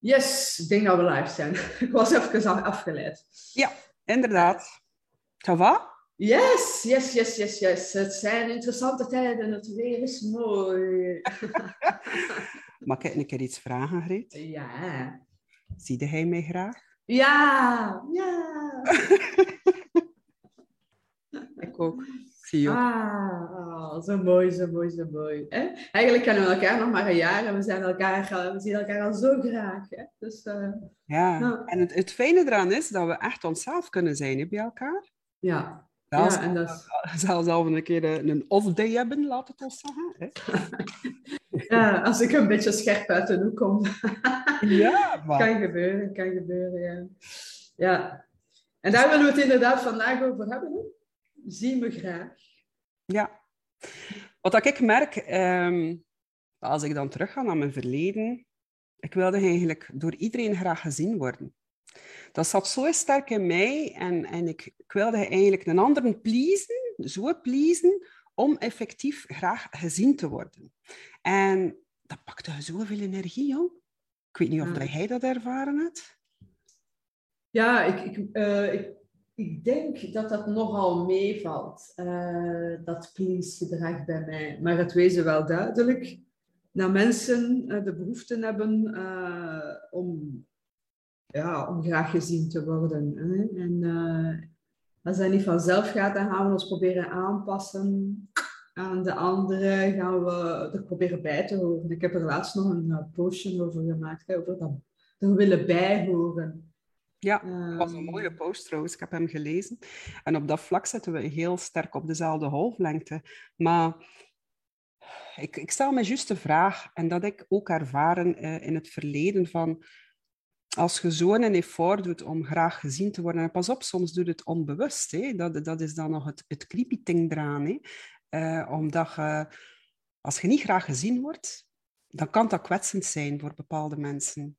Yes, ik denk dat we live zijn. Ik was even afgeleid. Ja, inderdaad. Ça va? Yes, yes, yes, yes, yes. Het zijn interessante tijden. Het weer is mooi. Mag ik een keer iets vragen, Greet? Ja. Zie hij mij graag? Ja, ja. ik ook. Zie je ook. Ah, oh, zo mooi, zo mooi, zo mooi. Hè? Eigenlijk kennen we elkaar nog maar een jaar en we, zijn elkaar, we zien elkaar al zo graag. Hè? Dus, uh, ja, nou. en het, het fijne eraan is dat we echt onszelf kunnen zijn hè, bij elkaar. Ja. Zelfs, ja, en dat is... zelfs al een keer een off-day hebben, laat het ons zeggen. Hè? ja, als ik een beetje scherp uit de hoek kom. ja, maar... Kan gebeuren, kan gebeuren, ja. ja. En daar willen we het inderdaad vandaag over hebben. Hè? Zie me graag. Ja. Wat ik merk, ehm, als ik dan terugga naar mijn verleden, ik wilde eigenlijk door iedereen graag gezien worden. Dat zat zo sterk in mij en, en ik, ik wilde eigenlijk een ander pleasen, zo pleasen, om effectief graag gezien te worden. En dat pakte zoveel energie, joh. Ik weet niet of ja. jij dat ervaren hebt. Ja, ik, ik, uh, ik ik denk dat dat nogal meevalt, uh, dat please-gedrag bij mij. Maar het wezen wel duidelijk dat mensen uh, de behoefte hebben uh, om, ja, om graag gezien te worden. Hè? En als dat niet vanzelf gaat, dan gaan we ons proberen aanpassen aan de anderen. Gaan we er proberen bij te horen. Ik heb er laatst nog een postje over gemaakt, over dat er willen bijhoren. Ja, dat was een mooie post trouwens. Ik heb hem gelezen. En op dat vlak zitten we heel sterk op dezelfde golflengte. Maar ik, ik stel me juist de vraag, en dat ik ook ervaren uh, in het verleden van als je zo'n effort doet om graag gezien te worden, en pas op, soms doet het onbewust. Hè? Dat, dat is dan nog het, het creepy ding eraan. Hè? Uh, omdat je, als je niet graag gezien wordt, dan kan dat kwetsend zijn voor bepaalde mensen.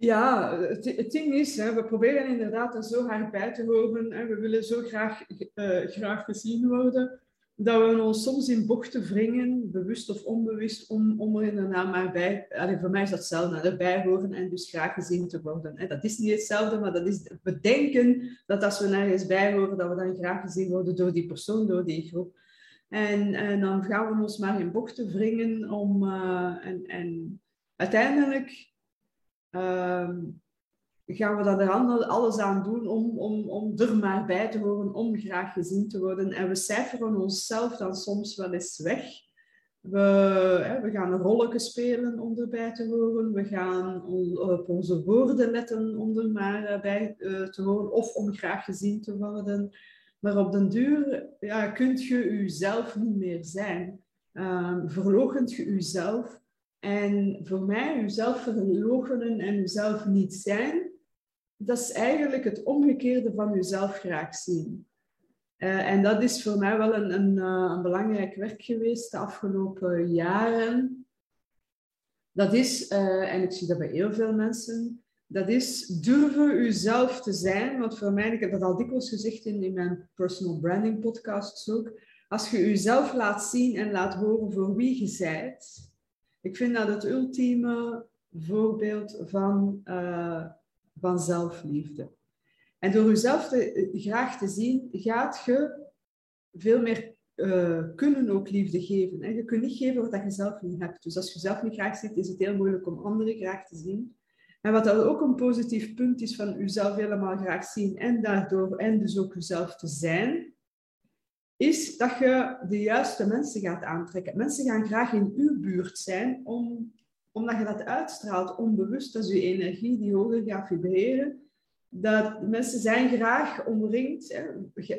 Ja, het, ding is, hè, we proberen inderdaad er zo hard bij te horen. Hè, we willen zo graag, uh, graag gezien worden, dat we ons soms in bochten wringen, bewust of onbewust, om, om er inderdaad maar bij... Allee, voor mij is dat hetzelfde, erbij horen en dus graag gezien te worden. Dat is niet hetzelfde, maar dat is, we denken dat als we nergens bij horen, dat we dan graag gezien worden door die persoon, door die groep. En, en dan gaan we ons maar in bochten wringen om... Uh, en, en uiteindelijk um, gaan we daar alles aan doen om, om, om er maar bij te horen, om graag gezien te worden. En we cijferen onszelf dan soms wel eens weg. We, hè, we gaan rolletje spelen om erbij te horen. We gaan op onze woorden letten om er maar bij uh, te horen. Of om graag gezien te worden. Maar op den duur ja, kunt je jezelf niet meer zijn. Um, je jezelf en voor mij, uzelf verloochenen en uzelf niet zijn, dat is eigenlijk het omgekeerde van uzelf graag zien. Uh, en dat is voor mij wel een, een, uh, een, belangrijk werk geweest de afgelopen jaren. Dat is, uh, en ik zie dat bij heel veel mensen, dat is durven uzelf te zijn. Want voor mij, ik heb dat al dikwijls gezegd in, in mijn personal branding podcasts ook, als je uzelf laat zien en laat horen voor wie je bent, ik vind dat het ultieme voorbeeld van, uh, van zelfliefde. En door jezelf te, graag te zien, gaat je veel meer uh, kunnen ook liefde geven. En je kunt niet geven wat je zelf niet hebt. Dus als je jezelf niet graag ziet, is het heel moeilijk om anderen graag te zien. En wat dat ook een positief punt is van jezelf helemaal graag zien en daardoor en dus ook jezelf te zijn, is dat je de juiste mensen gaat aantrekken. Mensen gaan graag in uw buurt zijn, om, omdat je dat uitstraalt onbewust. Dat is je energie die hoger gaat vibreren. Dat mensen zijn graag omringd, hè,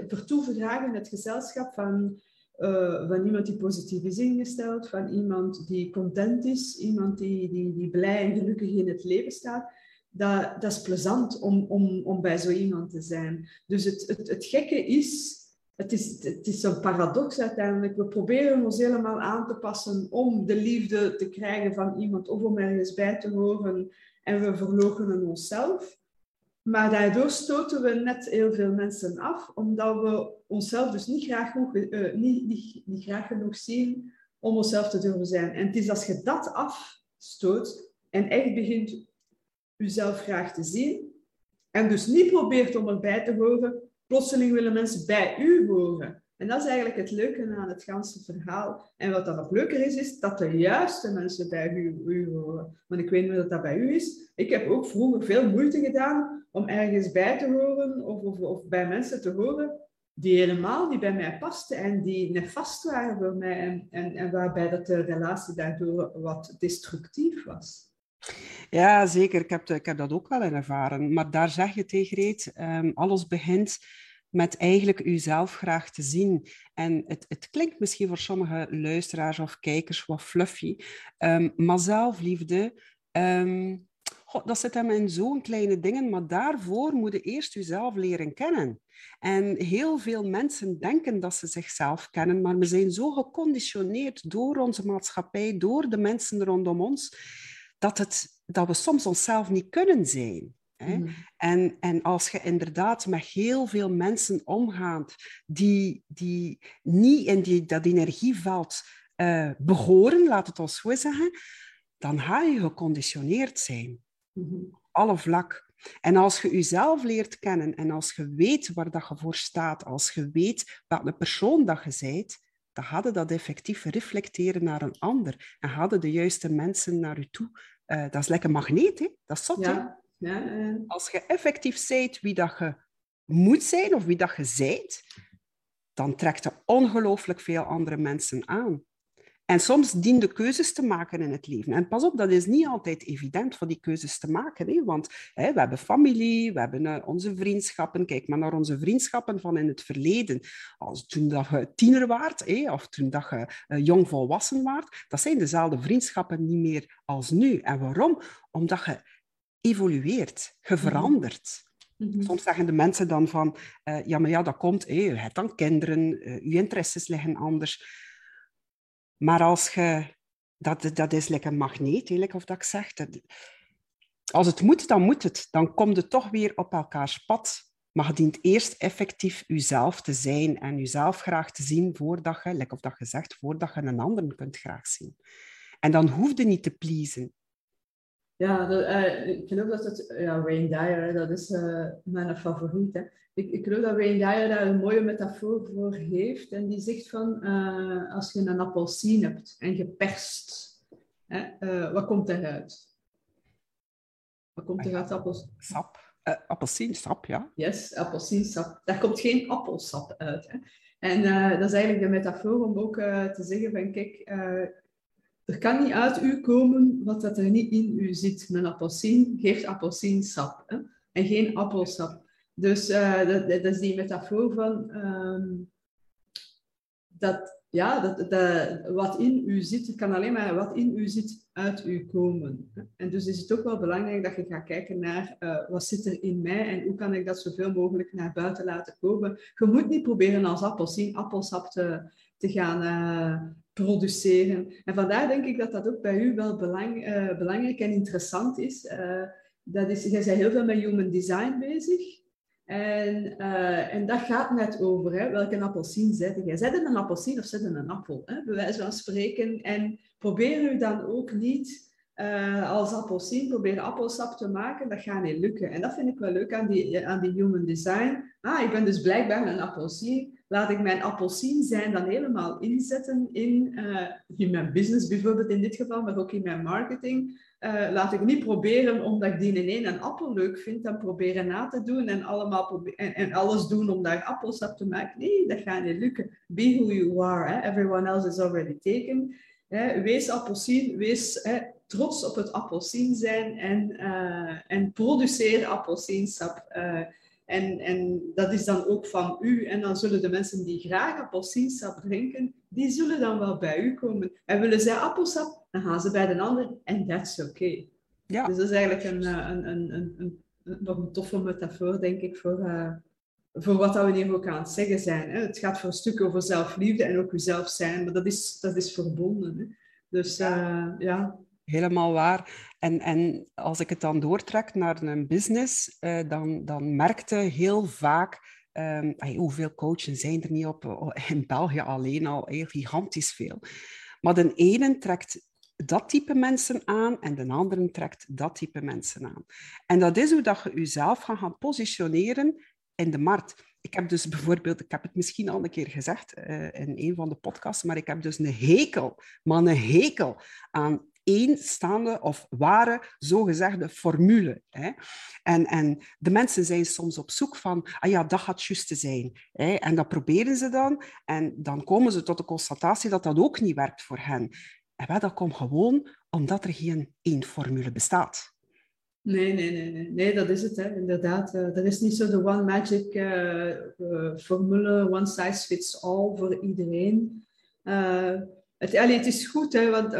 vertoeven graag in het gezelschap van, uh, van iemand die positief is ingesteld, van iemand die content is, iemand die, die, die blij en gelukkig in het leven staat. Dat, dat is plezant om, om, om bij zo iemand te zijn. Dus het, het, het gekke is het is, het is een paradox uiteindelijk. We proberen ons helemaal aan te passen om de liefde te krijgen van iemand of om ergens bij te horen en we verloochenen onszelf. Maar daardoor stoten we net heel veel mensen af, omdat we onszelf dus niet graag, genoeg, uh, niet, niet, niet graag genoeg zien om onszelf te durven zijn. En het is als je dat afstoot, en echt begint uzelf graag te zien, en dus niet probeert om erbij te horen, plotseling willen mensen bij u horen. En dat is eigenlijk het leuke aan het ganse verhaal. En wat dan nog leuker is, is dat de juiste mensen bij u, u horen. Want ik weet niet of dat bij u is. Ik heb ook vroeger veel moeite gedaan om ergens bij te horen of, of, of bij mensen te horen die helemaal niet bij mij pasten en die nefast waren voor mij en, en, en waarbij dat de relatie daardoor wat destructief was. Ja, zeker. Ik heb, ik heb dat ook wel ervaren. Maar daar zeg je tegen Reet, um, alles begint met eigenlijk uzelf graag te zien. En het, het klinkt misschien voor sommige luisteraars of kijkers wat fluffy, um, maar zelfliefde, um, God, dat zit hem in zo'n kleine dingen, maar daarvoor moet je eerst jezelf leren kennen. En heel veel mensen denken dat ze zichzelf kennen, maar we zijn zo geconditioneerd door onze maatschappij, door de mensen rondom ons, dat, het, dat we soms onszelf niet kunnen zijn. Hè? Mm. En, en als je inderdaad met heel veel mensen omgaat die, die niet in die, dat energieveld uh, behoren, laat het ons zo zeggen, dan ga je geconditioneerd zijn. Mm-hmm. Alle vlak. En als je jezelf leert kennen en als je weet waar dat je voor staat, als je weet wat de persoon dat je bent, dan hadden dat effectief reflecteren naar een ander. En hadden de juiste mensen naar je toe. Uh, dat is lekker magneet, hè? dat is zot. Ja. Ja, uh... Als je effectief zijt wie dat je moet zijn of wie dat je zijt, dan trekt er ongelooflijk veel andere mensen aan. En soms diende keuzes te maken in het leven. En pas op, dat is niet altijd evident voor die keuzes te maken. Hè? Want hè, we hebben familie, we hebben uh, onze vriendschappen. Kijk maar naar onze vriendschappen van in het verleden. Als toen dat je tiener waart, hè, of toen dat je uh, jong volwassen waart, dat zijn dezelfde vriendschappen niet meer als nu. En waarom? Omdat je evolueert, je mhm. verandert. Mm-hmm. Soms zeggen de mensen dan van, uh, ja, maar ja, dat komt, hè, je hebt dan kinderen, uh, je interesses liggen anders. Maar als je, dat, dat is lekker een magneet, eerlijk of dat ik zeg. Als het moet, dan moet het. Dan komt het toch weer op elkaars pad. Maar je dient eerst effectief jezelf te zijn en jezelf graag te zien voordat je, lekker of dat je zegt, voordat je een ander kunt graag zien. En dan hoef je niet te pleasen. Ja, dat, uh, ik geloof dat het, ja, Wayne Dyer, dat is uh, mijn favoriet. Hè. Ik, ik geloof dat Wayne Dyer daar een mooie metafoor voor heeft. En die zegt van, uh, als je een appelsien hebt en je perst, hè, wat komt eruit? Wat komt eruit appels? Sap. Uh, appelsiensap, ja. Yes, appelsiensap. Daar komt geen appelsap uit. Hè. En dat is eigenlijk de metafoor om ook te zeggen van, kijk, er kan niet uit u komen wat dat er niet in u zit. Een appelsien geeft appelsiensap hè? en geen appelsap. Dus uh, dat, dat, is die metafoor van um, dat, ja, dat, wat in u zit, kan alleen maar wat in u zit uit u komen. En dus is het ook wel belangrijk dat je gaat kijken naar uh, wat zit er in mij en hoe kan ik dat zoveel mogelijk naar buiten laten komen. Je moet niet proberen als appelsien appelsap te, te gaan uh, produceren. En vandaar denk ik dat dat ook bij u wel belang, uh, belangrijk en interessant is. Uh, dat is jij bent heel veel met human design bezig. En, uh, en dat gaat net over hè, welke appelsien zet jij. Zet een appelsien of zet een appel, hè, bij wijze van spreken. En probeer u dan ook niet als appelsien, probeer appelsap te maken. Dat gaat niet lukken. En dat vind ik wel leuk aan die, aan die human design. Ah, ik ben dus blijkbaar een appelsien laat ik mijn appelsien zijn dan helemaal inzetten in, uh, in mijn business bijvoorbeeld in dit geval, maar ook in mijn marketing. Uh, laat ik niet proberen omdat ik die in één een appel leuk vind, dan proberen na te doen en, allemaal en, alles doen om daar appelsap te maken. Nee, dat gaat niet lukken. Be who you are. Everyone else is already taken. Wees appelsien, wees trots op het appelsien zijn en, uh, en produceer appelsiensap. En, en dat is dan ook van u. En dan zullen de mensen die graag appelsiensap drinken, die zullen dan wel bij u komen. En willen zij appelsap, dan gaan ze bij de ander. En that's okay. Ja. Dus dat is eigenlijk een, eh, een, een, een, een, nog een toffe metafoor, denk ik, voor, uh, voor wat we hier ook aan het zeggen zijn. Hè. Het gaat voor een stuk over zelfliefde en ook uzelf zijn, maar dat is, dat is verbonden. Hè. Dus uh, ja, helemaal waar. En, en als ik het dan doortrek naar een business, uh, dan, dan merkte heel vaak... Um, hoeveel coaches zijn er niet op? In België alleen al heel gigantisch veel. Maar de ene trekt dat type mensen aan en de andere trekt dat type mensen aan. En dat is hoe dat je jezelf gaat gaan positioneren in de markt. Ik heb dus bijvoorbeeld, ik heb het misschien al een keer gezegd uh, in een van de podcasts, maar ik heb dus een hekel, maar een hekel aan één staande of ware zogezegde formule. Hè. En, en de mensen zijn soms op zoek van, ah ja, dat gaat juist te zijn. Hè. En dat proberen ze dan en dan komen ze tot de constatatie dat dat ook niet werkt voor hen. En wel, dat komt gewoon omdat er geen één formule bestaat. Nee, nee, nee, nee, nee, dat is het, hè. inderdaad. Uh, er is niet zo de one magic uh, uh, formule, one size fits all voor iedereen. het, allee, het is goed, hè, want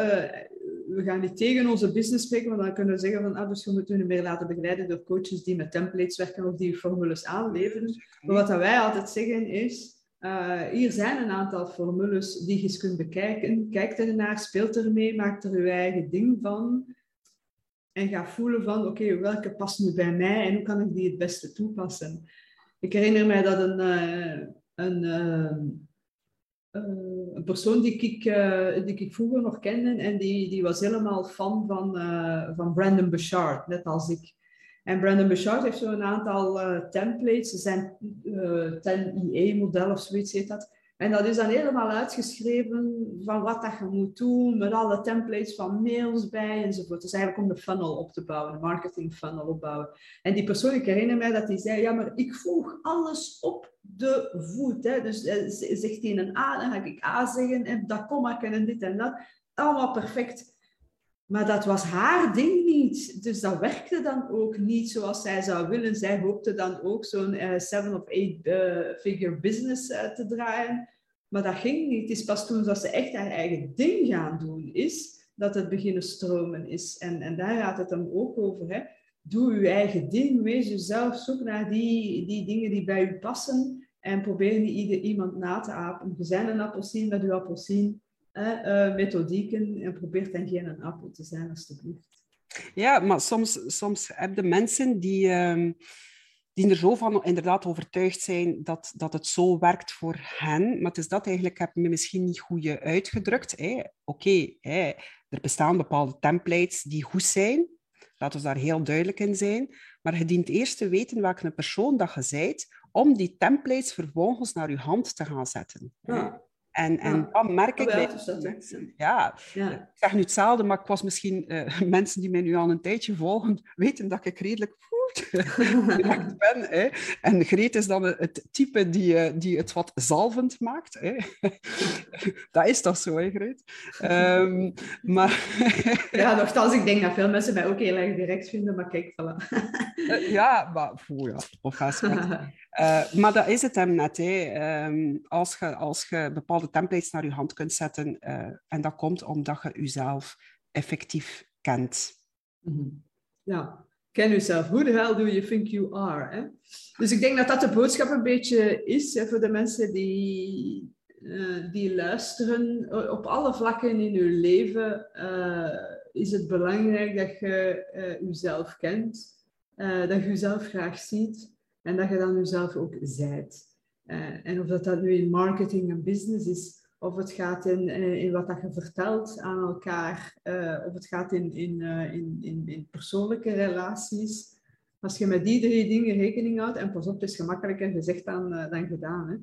we gaan niet tegen onze business spreken, want dan kunnen we zeggen van, ah, dus je moet je meer laten begeleiden door coaches die met templates werken of die formules aanleveren. Maar wat wij altijd zeggen is, uh, hier zijn een aantal formules die je eens kunt bekijken. Kijk ernaar, speelt ermee, maak er je eigen ding van. En ga voelen van, oké, welke past nu bij mij en hoe kan ik die het beste toepassen? Ik herinner mij dat een, uh, een, uh, een persoon die ik, die ik vroeger nog kende en die, die was helemaal fan van, van Brandon Bouchard, net als ik. En Brandon Bouchard heeft zo'n aantal templates, ze zijn uh, eh, 10 IE-model of zoiets heet dat. En dat is dan helemaal uitgeschreven van wat dat je moet doen, met alle templates van mails bij enzovoort. Dus eigenlijk om de funnel op te bouwen, de marketing funnel opbouwen. En die persoon, ik herinner mij dat hij zei, ja, maar ik voeg alles op de voet. Hè. Dus uh, zegt hij een A, dan ga ik A zeggen en dat komma en dit en dat. Allemaal perfect. Maar dat was haar ding niet. Dus dat werkte dan ook niet zoals zij zou willen. Zij hoopte dan ook zo'n uh, seven of eight uh, figure business uh, te draaien. Maar dat ging niet. Het is pas toen dat ze echt haar eigen ding gaan doen is, dat het beginnen stromen is. En, en daar gaat het dan ook over. Hè. Doe je eigen ding, wees jezelf, zoek naar die, die dingen die bij u passen en probeer niet ieder, iemand na te apen. Je zijn een appelsien met uw appelsien uh, methodieken en probeert dan geen een appel te zijn, alstublieft. Ja, maar soms, soms heb je mensen die, um, die er zo van inderdaad overtuigd zijn dat, dat het zo werkt voor hen. Maar het is dat eigenlijk, heb ik me misschien niet goed uitgedrukt. Oké, okay, er bestaan bepaalde templates die goed zijn. Laten we daar heel duidelijk in zijn. Maar je dient eerst te weten welke persoon dat je bent, om die templates vervolgens naar je hand te gaan zetten. Ja. En, en dat merk ik bij mensen. Ja. ja. ik zeg nu hetzelfde, maar ik was misschien uh, mensen die mij nu al een tijdje volgen, weten dat ik redelijk goed ben. Hè. En Greet is dan het type die, uh, die het wat zalvend maakt. Hè. dat is toch zo, hè, Greet? Um, maar... ja, nogthans, ik denk dat veel mensen mij ook heel erg direct vinden, maar kijk, voilà. uh, ja, maar, voel ja, of ga uh, maar dat is het hem net. Hè. Um, als, je, als je bepaalde templates naar je hand kunt zetten, uh, en dat komt omdat je jezelf effectief kent. -hmm. Ja, ken jezelf. Who the hell do you think you are? Hè? Dus ik denk dat dat de boodschap een beetje is hè, voor de mensen die, uh, die luisteren. Op alle vlakken in je leven is het belangrijk dat je jezelf kent, dat je jezelf graag ziet. En dat je dan jezelf ook zijt. Uh, en of dat, dat nu in marketing en business is, of het gaat in, uh, in wat dat je vertelt aan elkaar, uh, of het gaat in, in, in, in, in, persoonlijke relaties. Als je met die drie dingen rekening houdt, en pas op, het is gemakkelijker gezegd dan, dan gedaan. Hè?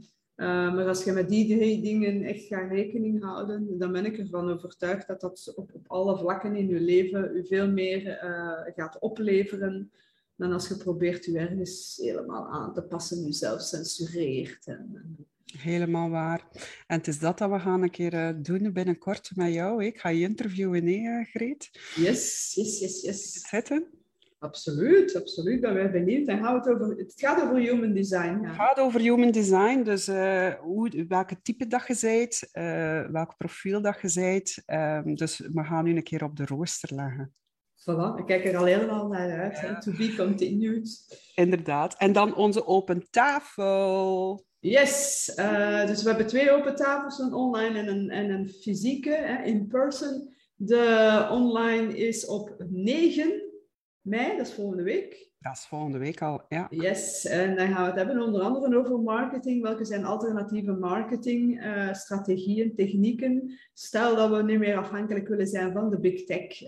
maar als je met die drie dingen echt gaat rekening houden, dan ben ik ervan overtuigd dat dat op, op alle vlakken in je leven u veel meer gaat opleveren dan als je probeert je ergens helemaal aan te passen, jezelf censureert. En, Helemaal waar. En het is dat dat we gaan een keer uh, doen binnenkort met jou. Ik ga je interviewen, hè, Greet? Yes, yes, yes, yes. Zitten? Absoluut, absoluut. Ben wij benieuwd. En het, over, het gaat over human design. Het gaat over human design. Dus uh, hoe, welke type dat je bent, uh, welk profiel dat je bent. Um, dus we gaan nu een keer op de rooster leggen. Voilà, ik kijk er al helemaal naar uit. Ja. To be continued. Inderdaad. En dan onze open tafel. Yes, uh, dus we hebben twee open tafels, een online en een, en een fysieke, in person. De online is op 9 mei, dat is volgende week. Dat is volgende week al, ja. Yes, en dan gaan we het hebben onder andere over marketing. Welke zijn alternatieve marketingstrategieën, technieken? Stel dat we niet meer afhankelijk willen zijn van de big tech,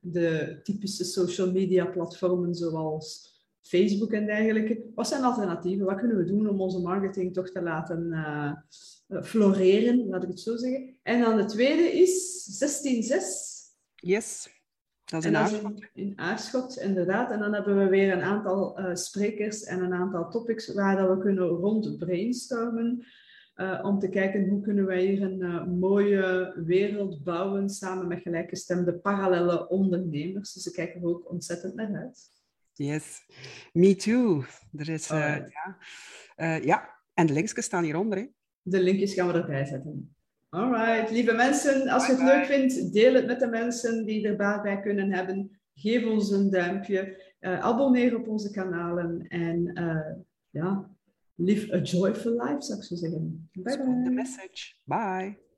de typische social media platformen zoals Facebook en dergelijke. Wat zijn alternatieven? Wat kunnen we doen om onze marketing toch te laten uh, floreren, laat ik het zo zeggen. En dan de tweede is 16.6. Yes, dat is in Aarschot. In Aarschot, inderdaad. En dan hebben we weer een aantal uh, sprekers en een aantal topics waar dat we kunnen rond brainstormen. Uh, om te kijken hoe kunnen wij hier een uh, mooie wereld bouwen samen met gelijkgestemde parallele ondernemers. Dus ik kijk er ook ontzettend naar uit. Yes, me too. Er is, ja. Ja, en de linkjes staan hieronder. Hè? De linkjes gaan we erbij zetten. Alright, lieve mensen, als je het leuk vindt, deel het met de mensen die er baat bij kunnen hebben. Geef ons een duimpje, uh, abonneer op onze kanalen en ja, live a joyful life, zou ik zo zeggen. Bye bye. the message. Bye.